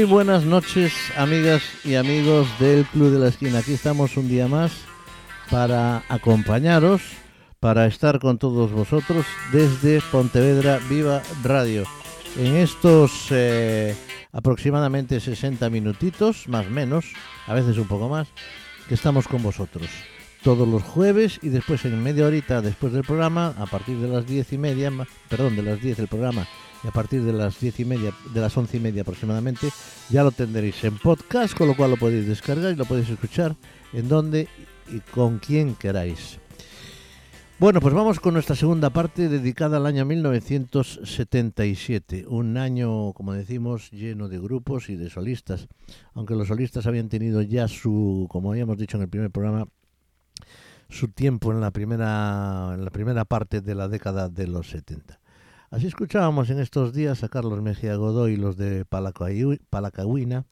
Muy buenas noches, amigas y amigos del Club de la Esquina. Aquí estamos un día más para acompañaros, para estar con todos vosotros desde Pontevedra Viva Radio. En estos eh, aproximadamente 60 minutitos, más menos, a veces un poco más, que estamos con vosotros. Todos los jueves y después en media horita después del programa, a partir de las diez y media, perdón, de las 10 del programa y a partir de las diez y media, de las once y media aproximadamente, ya lo tendréis en podcast, con lo cual lo podéis descargar y lo podéis escuchar en donde y con quien queráis. Bueno, pues vamos con nuestra segunda parte dedicada al año 1977, un año, como decimos, lleno de grupos y de solistas, aunque los solistas habían tenido ya su, como habíamos dicho en el primer programa, su tiempo en la primera, en la primera parte de la década de los 70. Así escuchábamos en estos días a Carlos Mejía Godoy, los de Palacahuina,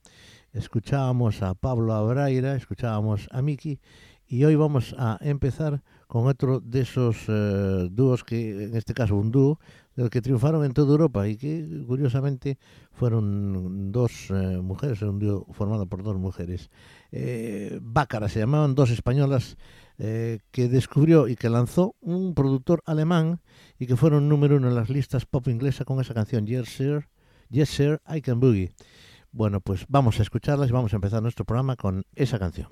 escuchábamos a Pablo Abraira, escuchábamos a Miki, y hoy vamos a empezar con otro de esos eh, dúos que, en este caso un dúo, del que triunfaron en toda Europa y que curiosamente fueron dos eh, mujeres, un dúo formado por dos mujeres. Eh, Bácara se llamaban, dos españolas eh, que descubrió y que lanzó un productor alemán y que fueron número uno en las listas pop inglesa con esa canción Yes Sir, yes, sir I Can Boogie. Bueno, pues vamos a escucharlas y vamos a empezar nuestro programa con esa canción.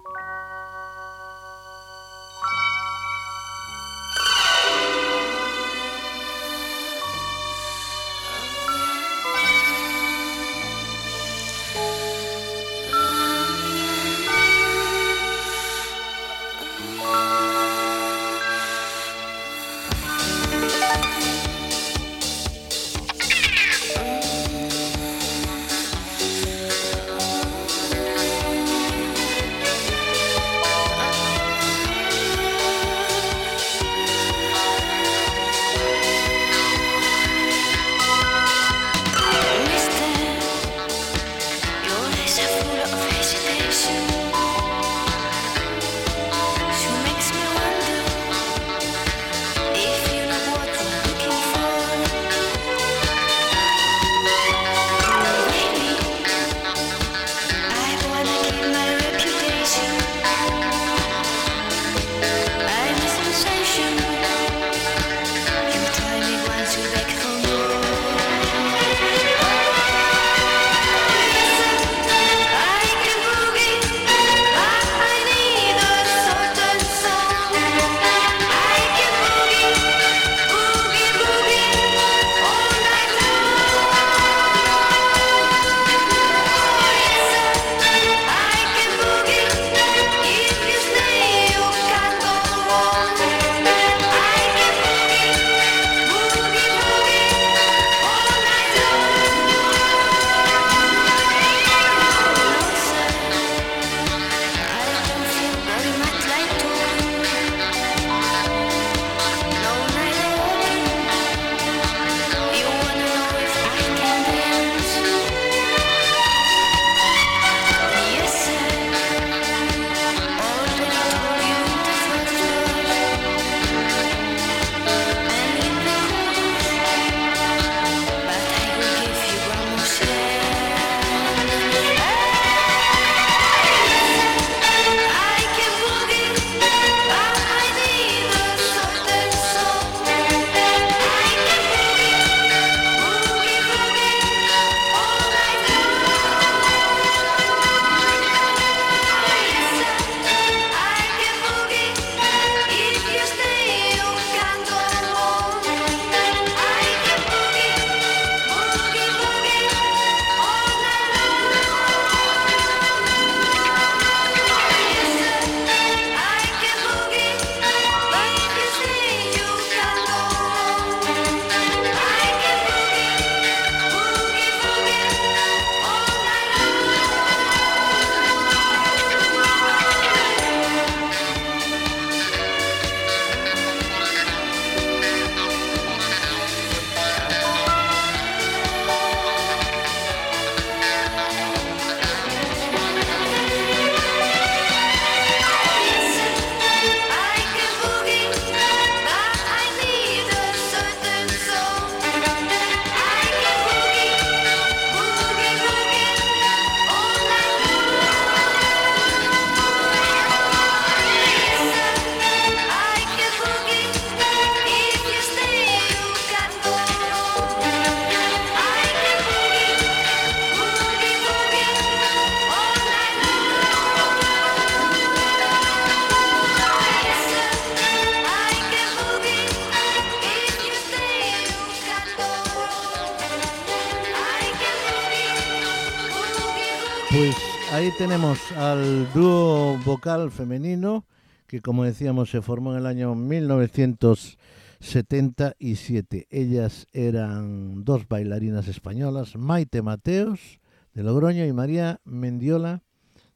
Ahí tenemos al dúo vocal femenino que como decíamos se formó en el año 1977. Ellas eran dos bailarinas españolas, Maite Mateos de Logroño y María Mendiola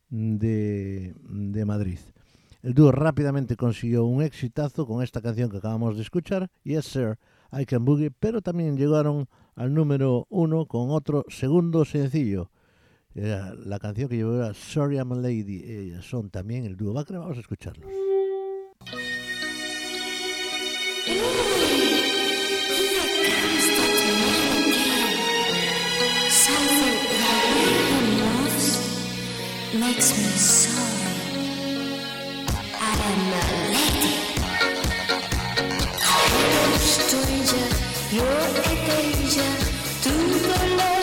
de, de Madrid. El dúo rápidamente consiguió un exitazo con esta canción que acabamos de escuchar, Yes Sir, I Can Boogie, pero también llegaron al número uno con otro segundo sencillo, la canción que llevó era Sorry I'm a Lady. Ellas son también el dúo Bacra. Vamos a escucharlos. makes me a lady. Stranger, to the.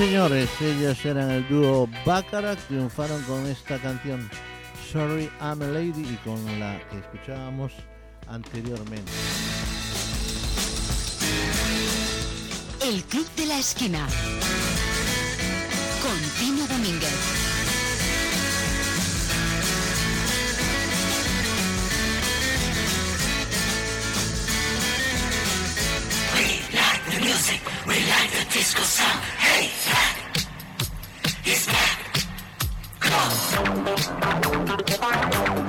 Señores, ellos eran el dúo Baccarat, triunfaron con esta canción Sorry I'm a Lady y con la que escuchábamos anteriormente. El Club de la Esquina con Tino Domínguez. Music, we like the disco sound. Hey, Jack, he's back. Come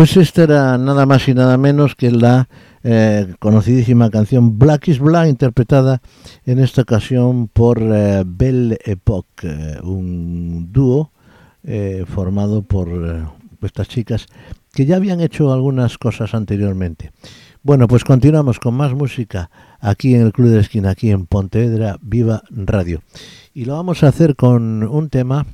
Pues esta era nada más y nada menos que la eh, conocidísima canción Black is Black, interpretada en esta ocasión por eh, Belle Epoque, eh, un dúo formado por estas chicas que ya habían hecho algunas cosas anteriormente. Bueno, pues continuamos con más música aquí en el Club de Esquina, aquí en Pontevedra Viva Radio. Y lo vamos a hacer con un tema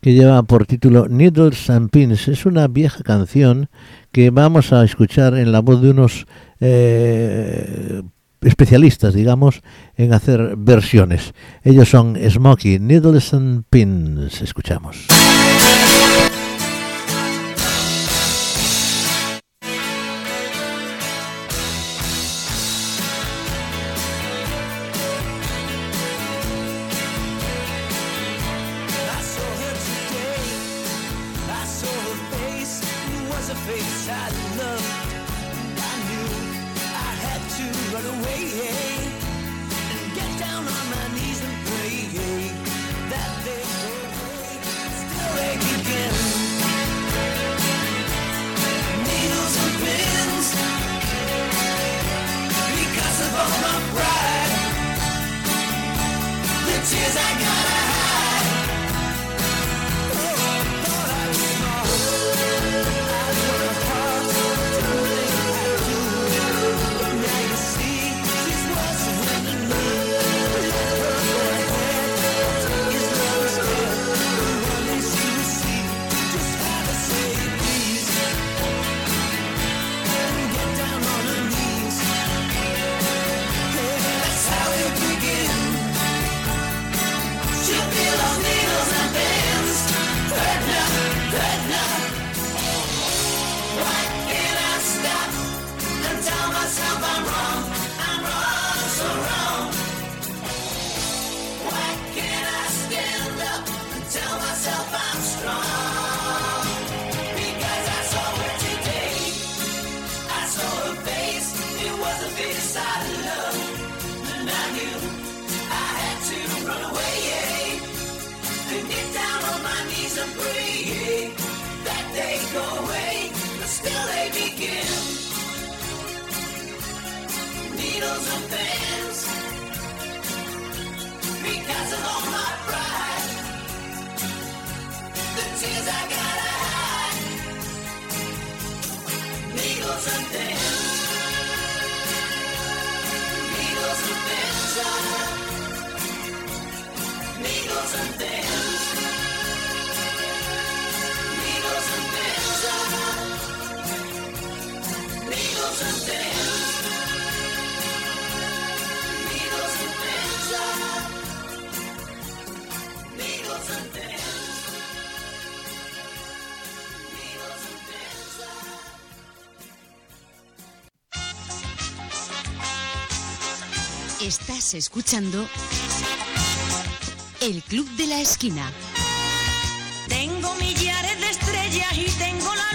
que lleva por título Needles and Pins. Es una vieja canción que vamos a escuchar en la voz de unos eh, especialistas, digamos, en hacer versiones. Ellos son Smokey, Needles and Pins. Escuchamos. Go away, but still they begin. Needles and pins, because of all my pride. The tears I gotta hide. Needles and pins, needles and pins. Needles and pins. Estás escuchando El Club de la Esquina. Tengo millares de estrellas y tengo la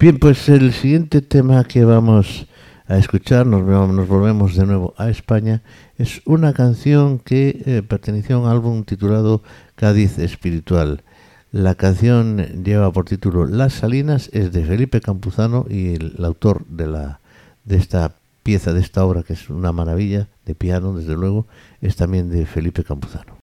Bien, pues el siguiente tema que vamos a escuchar, nos, nos volvemos de nuevo a España, es una canción que eh, perteneció a un álbum titulado Cádiz Espiritual. La canción lleva por título Las Salinas, es de Felipe Campuzano y el, el autor de, la, de esta pieza, de esta obra, que es una maravilla de piano, desde luego, es también de Felipe Campuzano.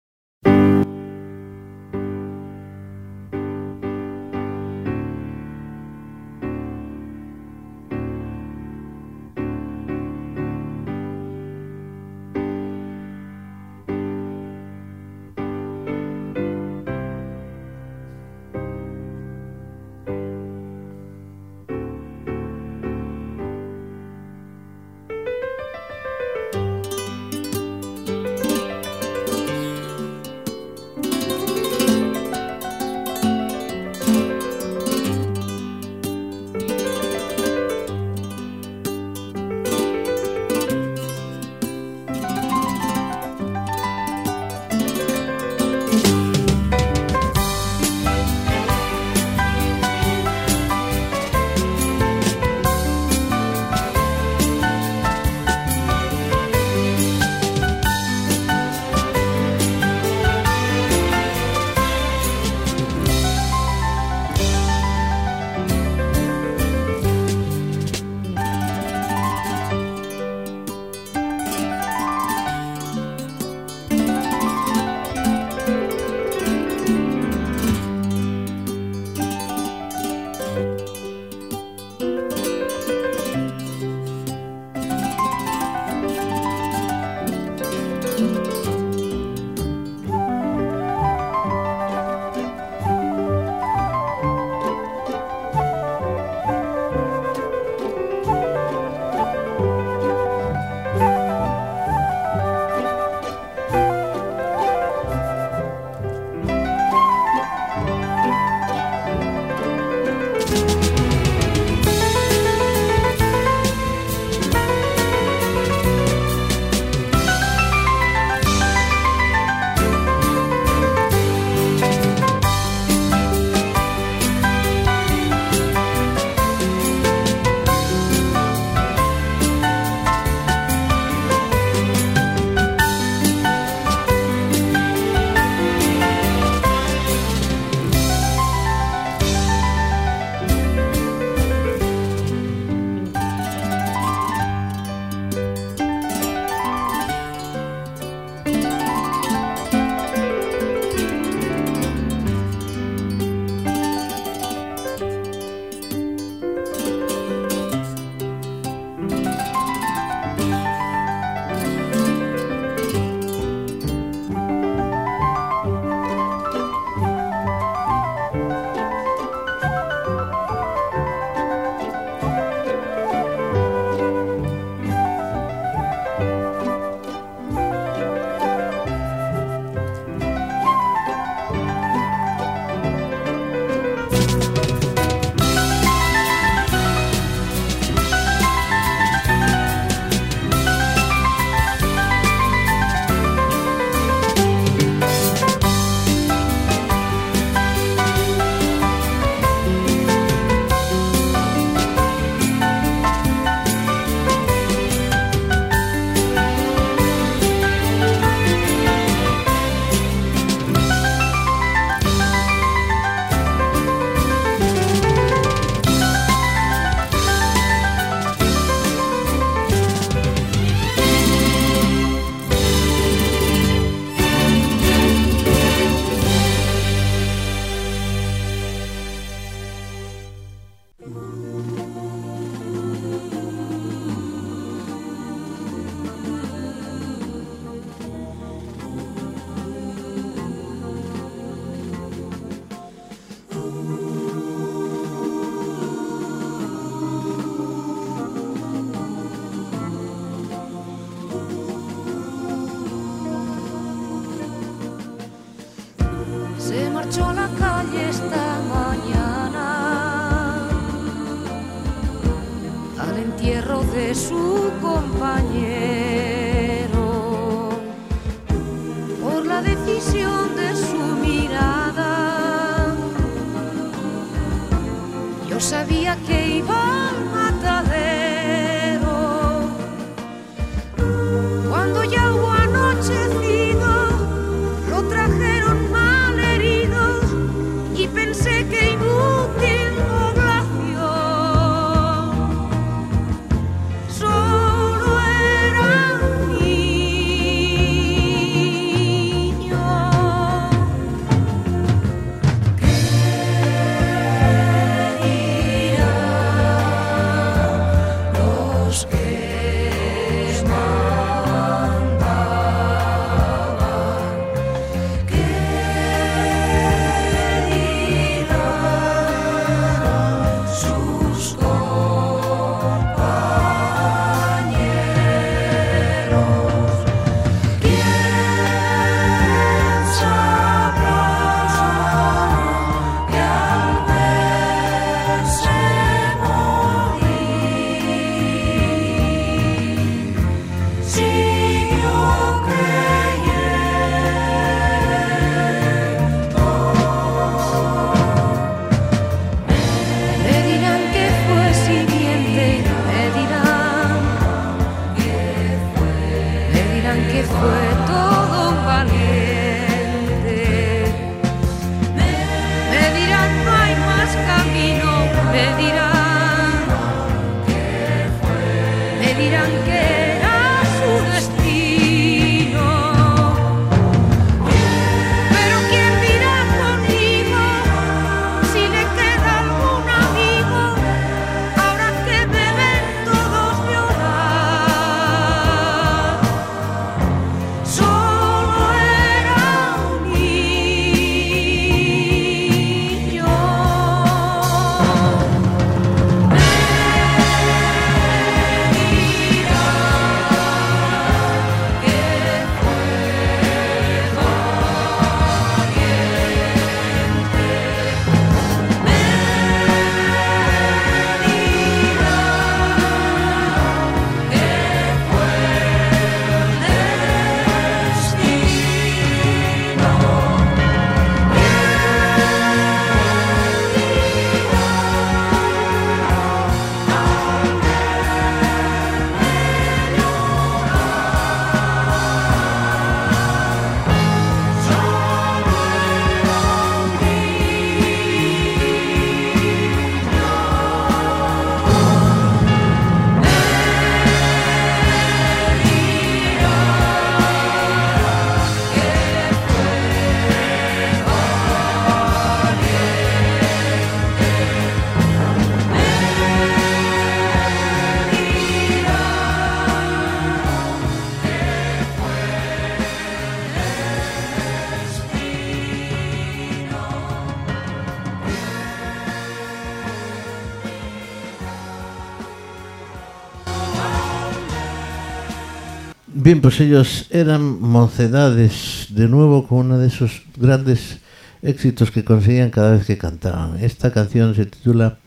Bien, pues ellos eran mocedades, de nuevo con uno de esos grandes éxitos que conseguían cada vez que cantaban. Esta canción se titula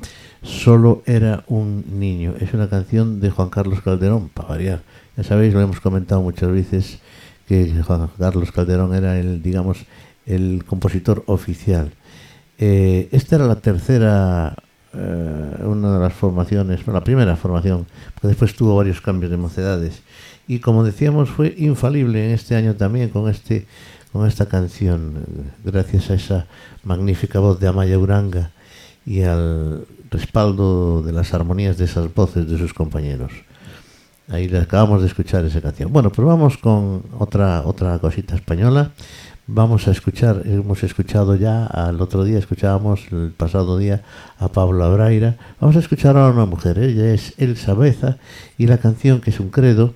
Solo era un niño. Es una canción de Juan Carlos Calderón, para variar. Ya sabéis, lo hemos comentado muchas veces, que Juan Carlos Calderón era el, digamos, el compositor oficial. Eh, esta era la tercera, eh, una de las formaciones, bueno, la primera formación, porque después tuvo varios cambios de mocedades. Y como decíamos, fue infalible en este año también con este con esta canción, gracias a esa magnífica voz de Amaya Uranga y al respaldo de las armonías de esas voces de sus compañeros. Ahí le acabamos de escuchar esa canción. Bueno, pues vamos con otra otra cosita española. Vamos a escuchar, hemos escuchado ya al otro día, escuchábamos el pasado día a Pablo Abraira. Vamos a escuchar ahora a una mujer, ella es Elsa Beza y la canción que es un credo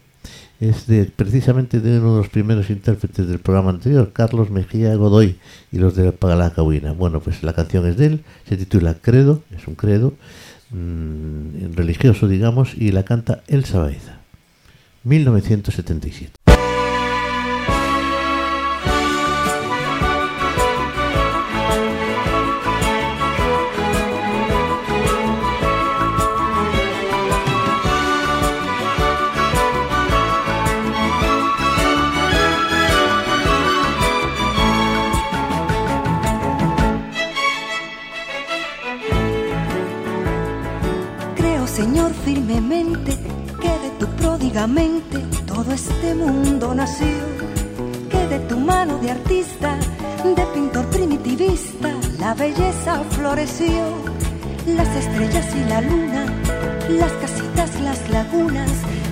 es de precisamente de uno de los primeros intérpretes del programa anterior, Carlos Mejía Godoy y los de la. Bueno, pues la canción es de él, se titula Credo, es un credo mmm, religioso, digamos, y la canta Elsa Baeza, 1977. La belleza floreció, las estrellas y la luna, las casitas, las lagunas,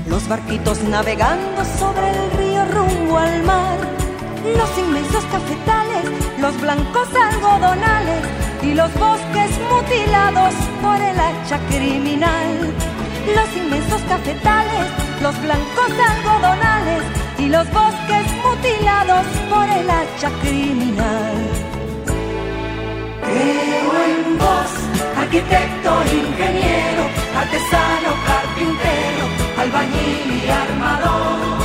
los barquitos navegando sobre el río rumbo al mar, los inmensos cafetales, los blancos algodonales y los bosques mutilados por el hacha criminal. Los inmensos cafetales, los blancos algodonales y los bosques mutilados por el hacha criminal. Creo en vos, arquitecto, ingeniero, artesano, carpintero, albañil y armador.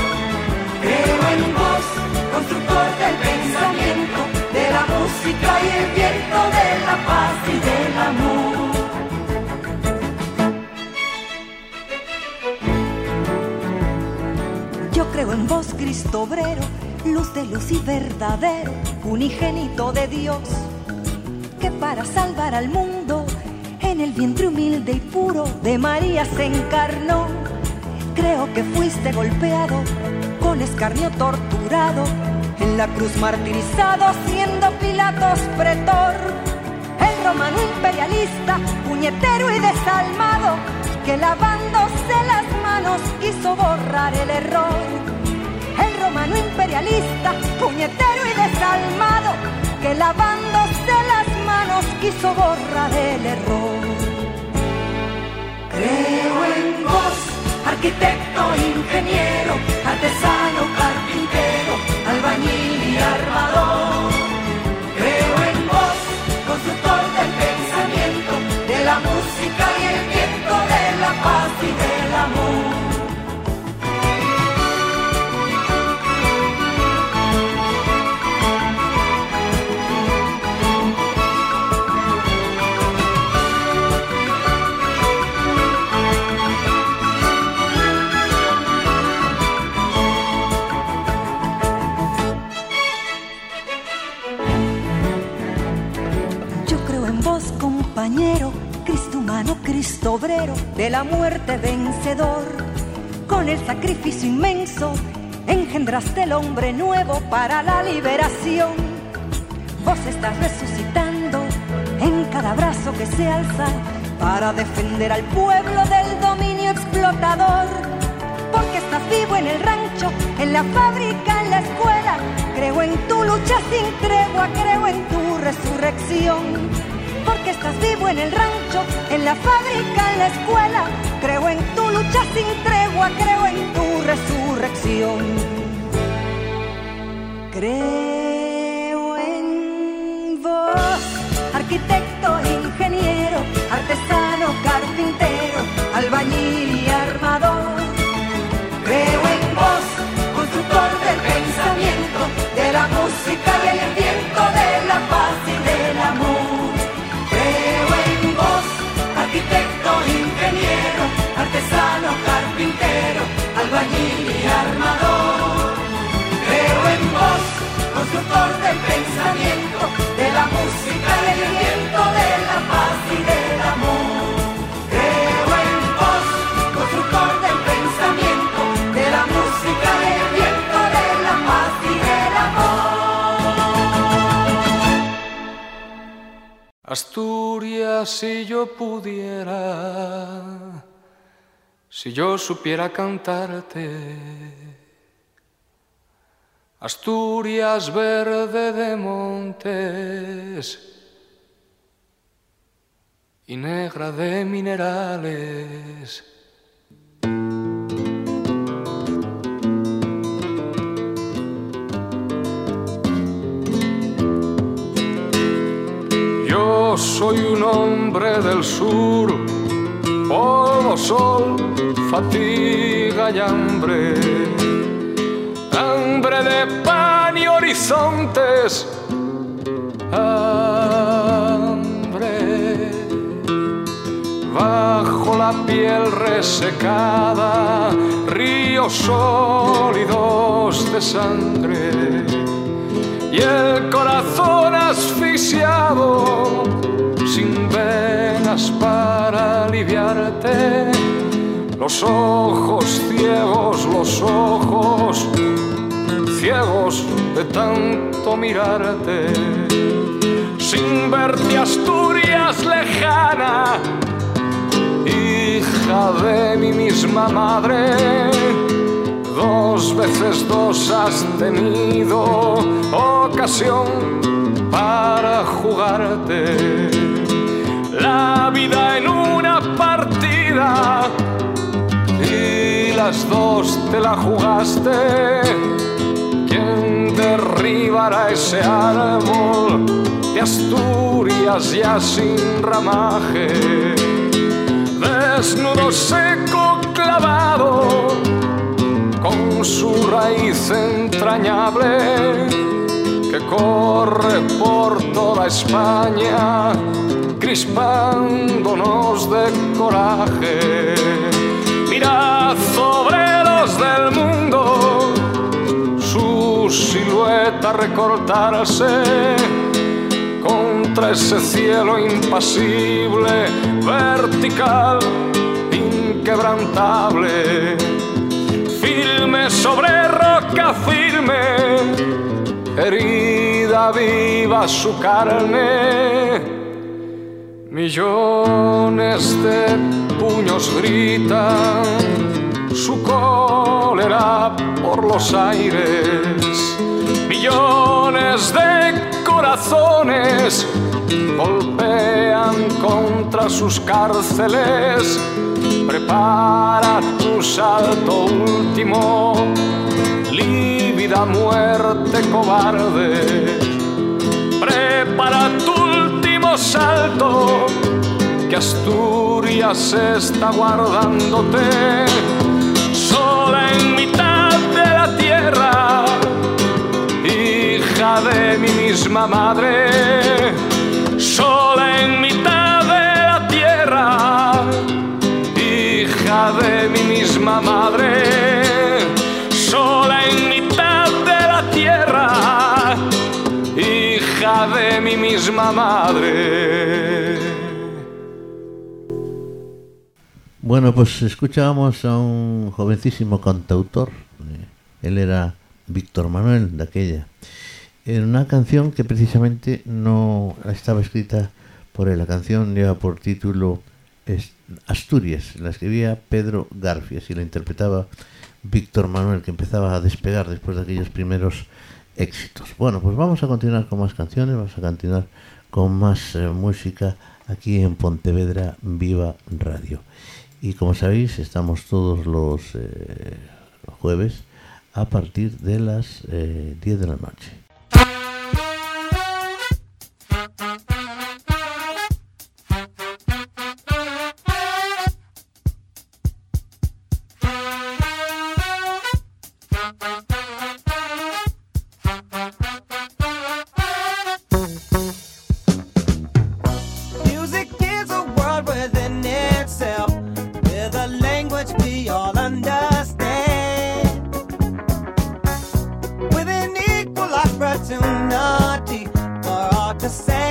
Creo en vos, constructor del pensamiento, de la música y el viento, de la paz y del amor. Yo creo en vos, Cristo obrero, luz de luz y verdadero, unigénito de Dios, que para salvar al mundo, en el vientre humilde y puro de María se encarnó. Creo que fuiste golpeado, con escarnio torturado, en la cruz martirizado, siendo Pilatos pretor. El romano imperialista, puñetero y desalmado, que lavándose las manos quiso borrar el error. El romano imperialista, puñetero y desalmado, que lavándose las quiso borrar el error. Creo en vos, arquitecto, ingeniero, artesano, carpintero, albañil y armador. Cristo obrero, de la muerte vencedor. Con el sacrificio inmenso, engendraste el hombre nuevo para la liberación. Vos estás resucitando en cada brazo que se alza para defender al pueblo del dominio explotador. Porque estás vivo en el rancho, en la fábrica, en la escuela. Creo en tu lucha sin tregua, creo en tu resurrección. Porque estás vivo en el rancho, en la fábrica, en la escuela. Creo en tu lucha sin tregua, creo en tu resurrección. Creo en vos, arquitecto, ingeniero, artesano, carpintero, albañil y constructor del pensamiento, de la música y el viento, de la paz y del amor. Creo en vos, constructor del pensamiento, de la música y el viento, de la paz y del amor. Asturias, si yo pudiera, si yo supiera cantarte. Asturias verde de montes y negra de minerales. Yo soy un hombre del sur, polvo, sol, fatiga y hambre, hambre de pan y horizontes, hambre bajo la piel resecada, ríos sólidos de sangre. Y el corazón asfixiado sin venas para aliviarte. Los ojos ciegos, los ojos de tanto mirarte. Sin verte Asturias lejana, hija de mi misma madre. Dos veces dos has tenido ocasión para jugarte la vida en una partida y las dos te la jugaste. ¿Quién derribará ese árbol de Asturias ya sin ramaje? Desnudo seco clavado con su raíz entrañable que corre por toda España, crispándonos de coraje. Mirad sobre los del mundo silueta recortarse contra ese cielo impasible, vertical, inquebrantable firme sobre roca firme, herida viva su carne. Millones de puños gritan su cólera por los aires. Millones de corazones golpean contra sus cárceles. Prepara tu salto último, lívida muerte cobarde. Prepara tu último salto, que Asturias está guardándote. Sola en mitad de la tierra, hija de mi misma madre. Sola en mitad de la tierra, hija de mi misma madre, sola en mitad de la tierra, hija de mi misma madre. Bueno, pues escuchábamos a un jovencísimo cantautor. eh, Él era Víctor Manuel de aquella. En una canción que precisamente no estaba escrita por él. La canción lleva por título Asturias. La escribía Pedro Garfias y la interpretaba Víctor Manuel, que empezaba a despegar después de aquellos primeros éxitos. Bueno, pues vamos a continuar con más canciones, vamos a continuar con más eh, música aquí en Pontevedra Viva Radio. Y como sabéis, estamos todos los eh, jueves a partir de las eh, 10 de la noche. To sing,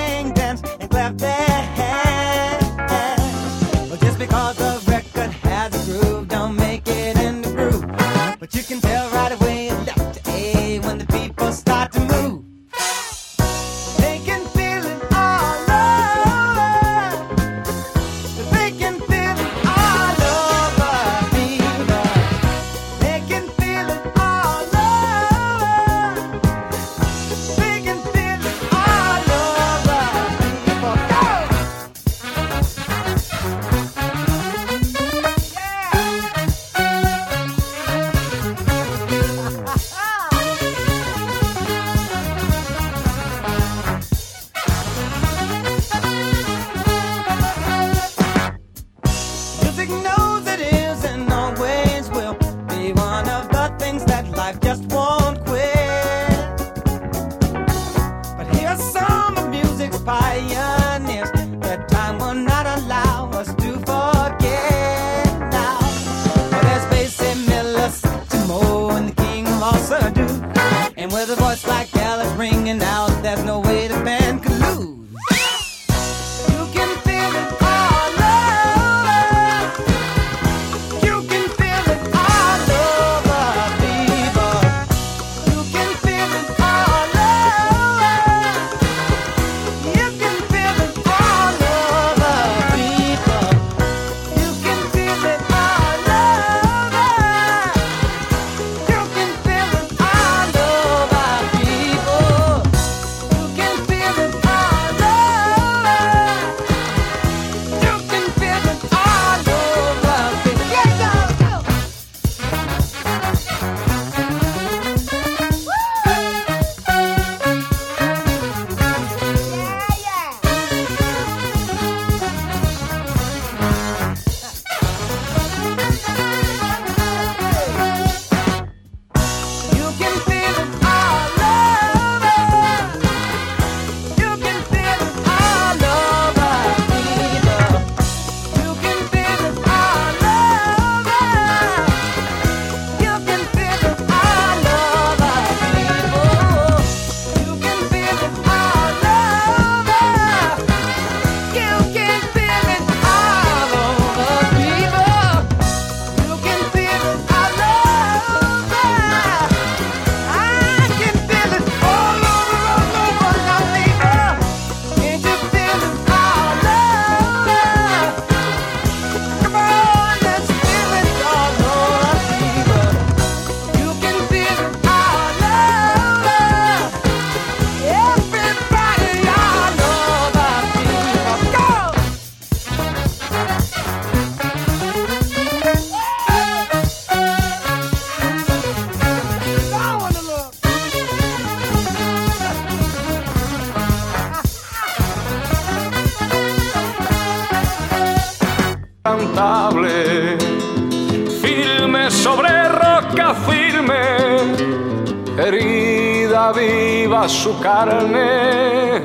carne.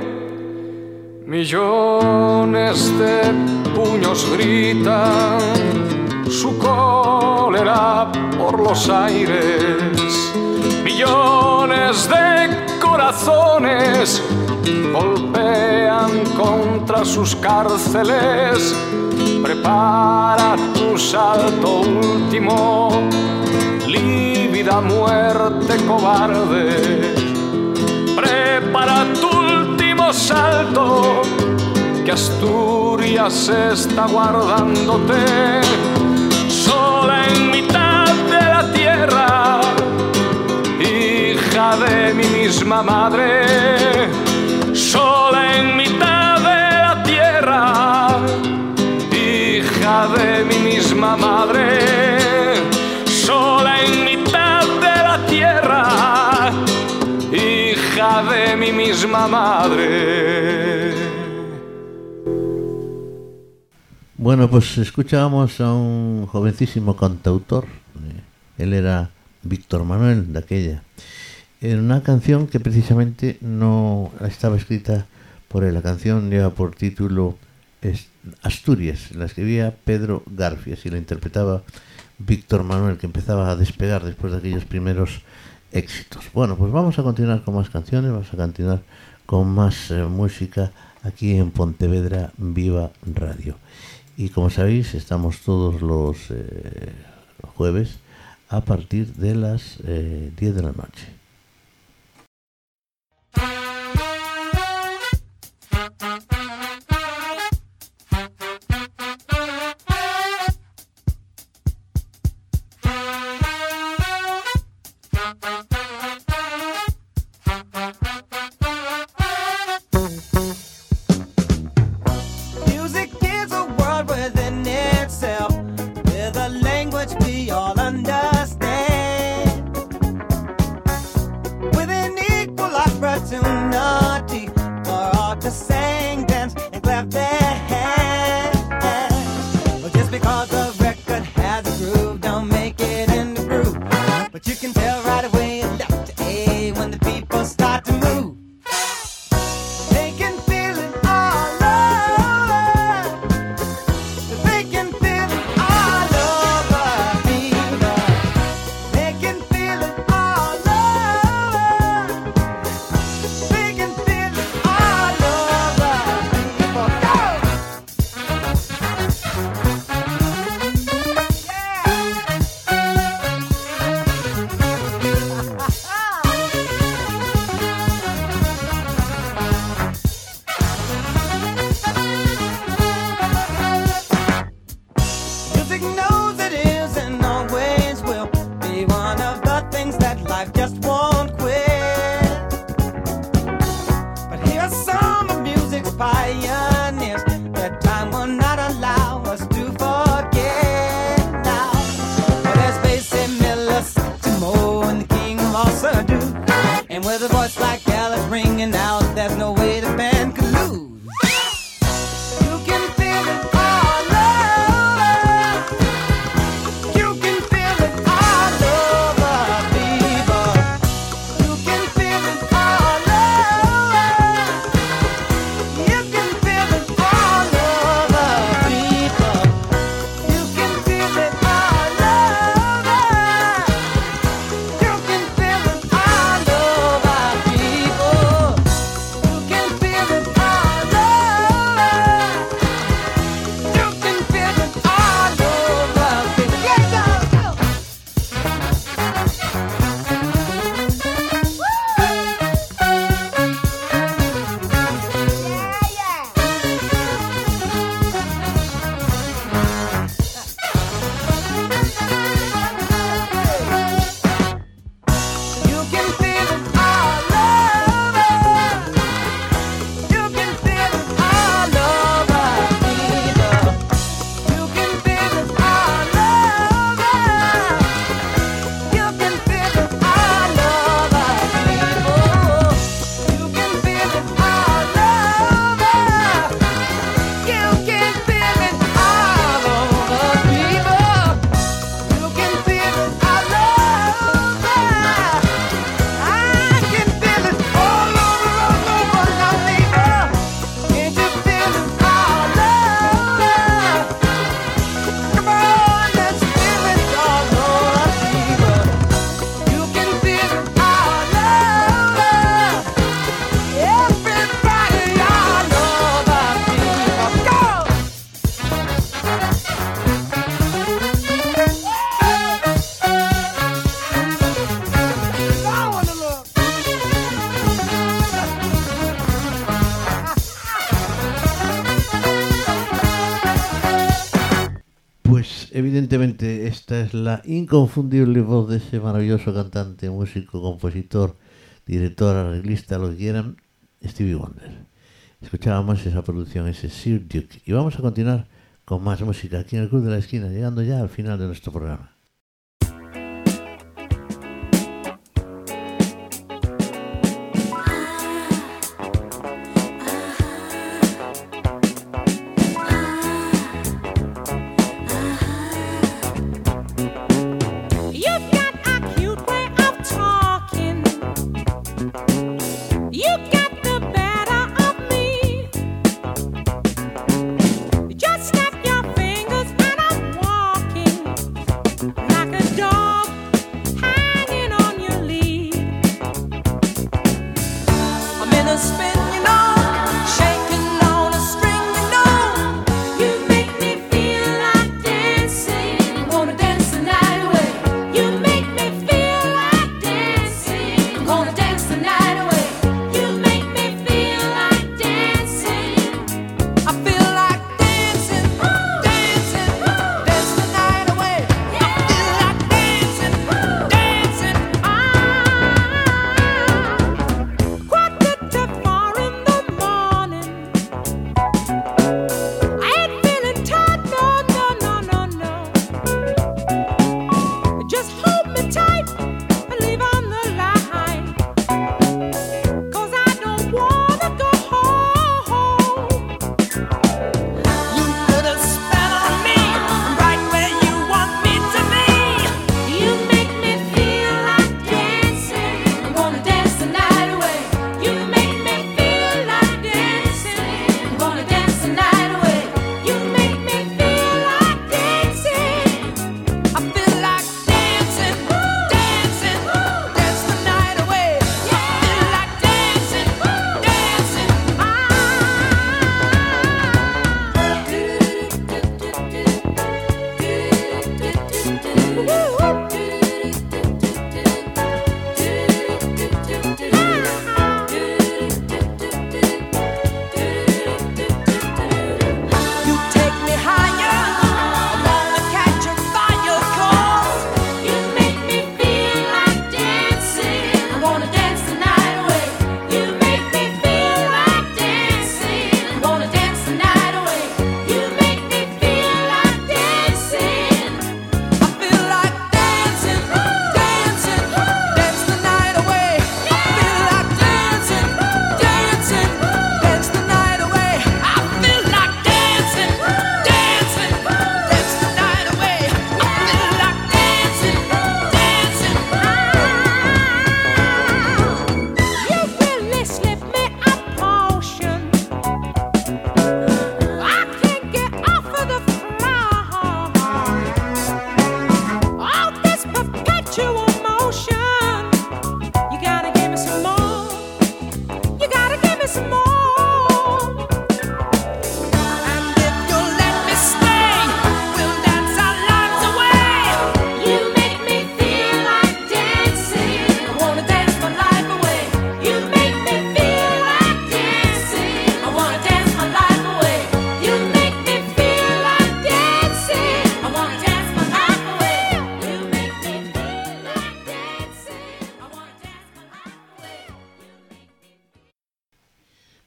Millones de puños gritan su cólera por los aires. Millones de corazones golpean contra sus cárceles. Prepara tu salto último, lívida muerte cobarde. Prepara tu último salto, que Asturias está guardándote sola en mitad de la tierra, hija de mi misma madre, sola en mitad de la tierra, hija de mi misma madre, de mi misma madre. Bueno, pues escuchábamos a un jovencísimo cantautor. eh, Él era Víctor Manuel de aquella. En una canción que precisamente no estaba escrita por él. La canción lleva por título Asturias. La escribía Pedro Garfias y la interpretaba Víctor Manuel, que empezaba a despegar después de aquellos primeros éxitos. Bueno, pues vamos a continuar con más canciones, vamos a continuar con más eh, música aquí en Pontevedra Viva Radio. Y como sabéis, estamos todos los eh, jueves a partir de las eh, 10 de la noche. inconfundible voz de ese maravilloso cantante, músico, compositor, director, arreglista, lo que quieran, Stevie Wonder. Escuchábamos esa producción, ese Sir Duke. Y vamos a continuar con más música aquí en el Club de la Esquina, llegando ya al final de nuestro programa.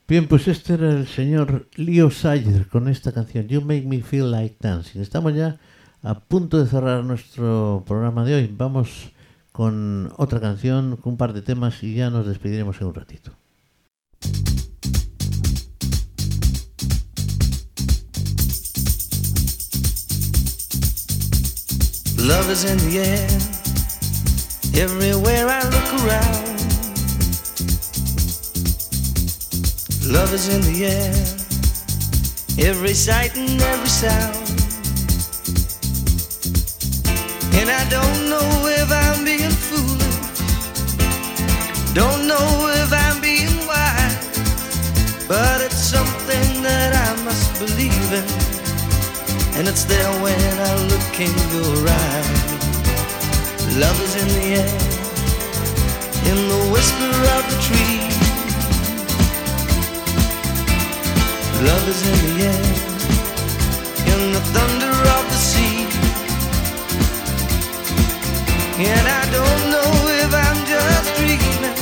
Bien, pues este era el señor Leo Sayer con esta canción, You Make Me Feel Like Dancing. Estamos ya a punto de cerrar nuestro programa de hoy. Vamos con otra canción, con un par de temas y ya nos despediremos en un ratito. Love is in the air, everywhere I look around. Love is in the air, every sight and every sound. And I don't know if I'm being foolish, don't know if I'm being wise, but it's something that I must believe in, and it's there when I look in your eyes. Love is in the air, in the whisper of the trees. Love is in the air, in the thunder of the sea. And I don't know if I'm just dreaming.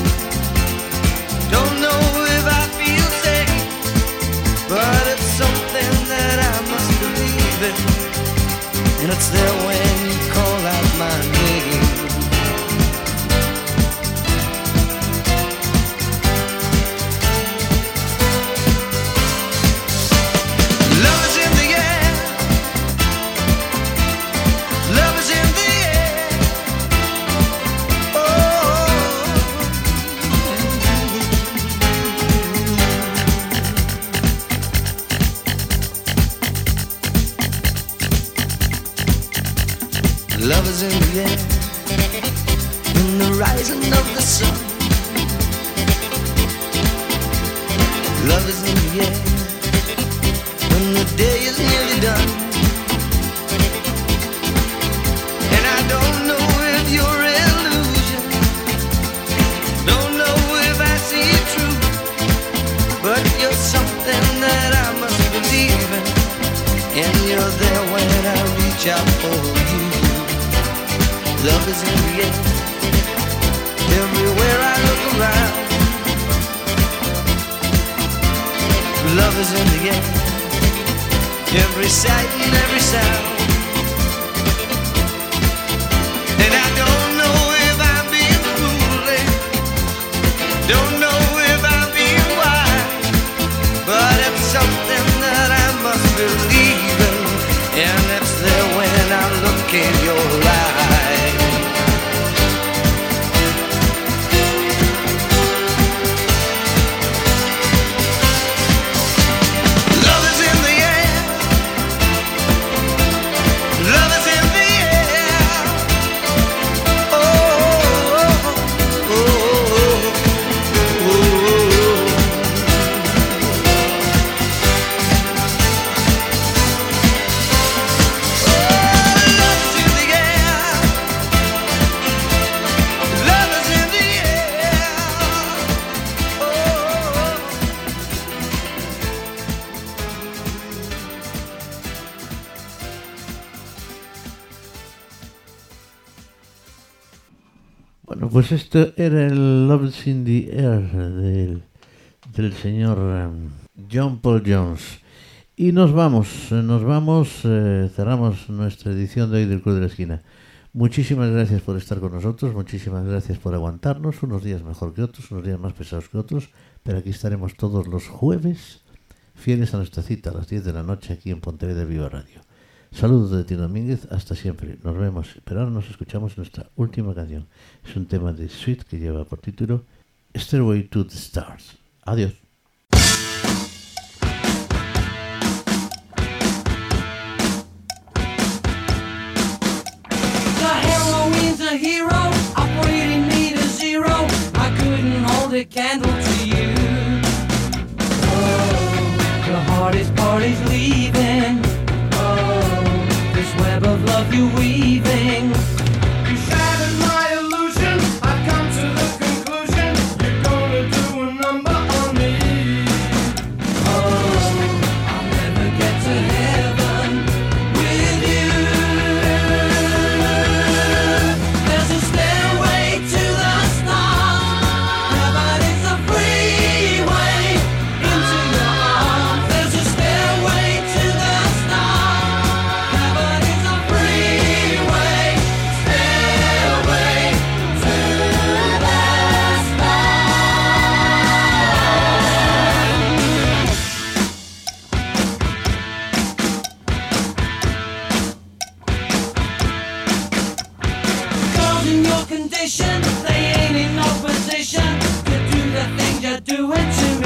Don't know if I feel safe. But it's something that I must believe in. And it's there when you call out my name. Love is in the air. In the rising of the sun. Love is in the air when the day is nearly done. And I don't know if you're illusion, don't know if I see but you're something that I must believe in, and you're there when I reach out for you. Love is in the air, everywhere I look around. Love is in the air every sight and every sound. And I don't know if I'm being foolish, don't know if I'm being wise, but it's something that I must believe in, and it's there when I look in your eyes. Bueno, pues esto era el Love's in the Air del, del señor em, John Paul Jones. Y nos vamos, eh, nos vamos, eh, cerramos nuestra edición de hoy del Club de la Esquina. Muchísimas gracias por estar con nosotros, muchísimas gracias por aguantarnos, unos días mejor que otros, unos días más pesados que otros, pero aquí estaremos todos los jueves, fieles a nuestra cita a las 10 de la noche aquí en Pontevedra Viva Radio. Saludos de Tino Domínguez, hasta siempre. Nos vemos, pero ahora nos escuchamos nuestra última canción. Es un tema de Sweet que lleva por título Stairway to the Stars. Adiós. Doing to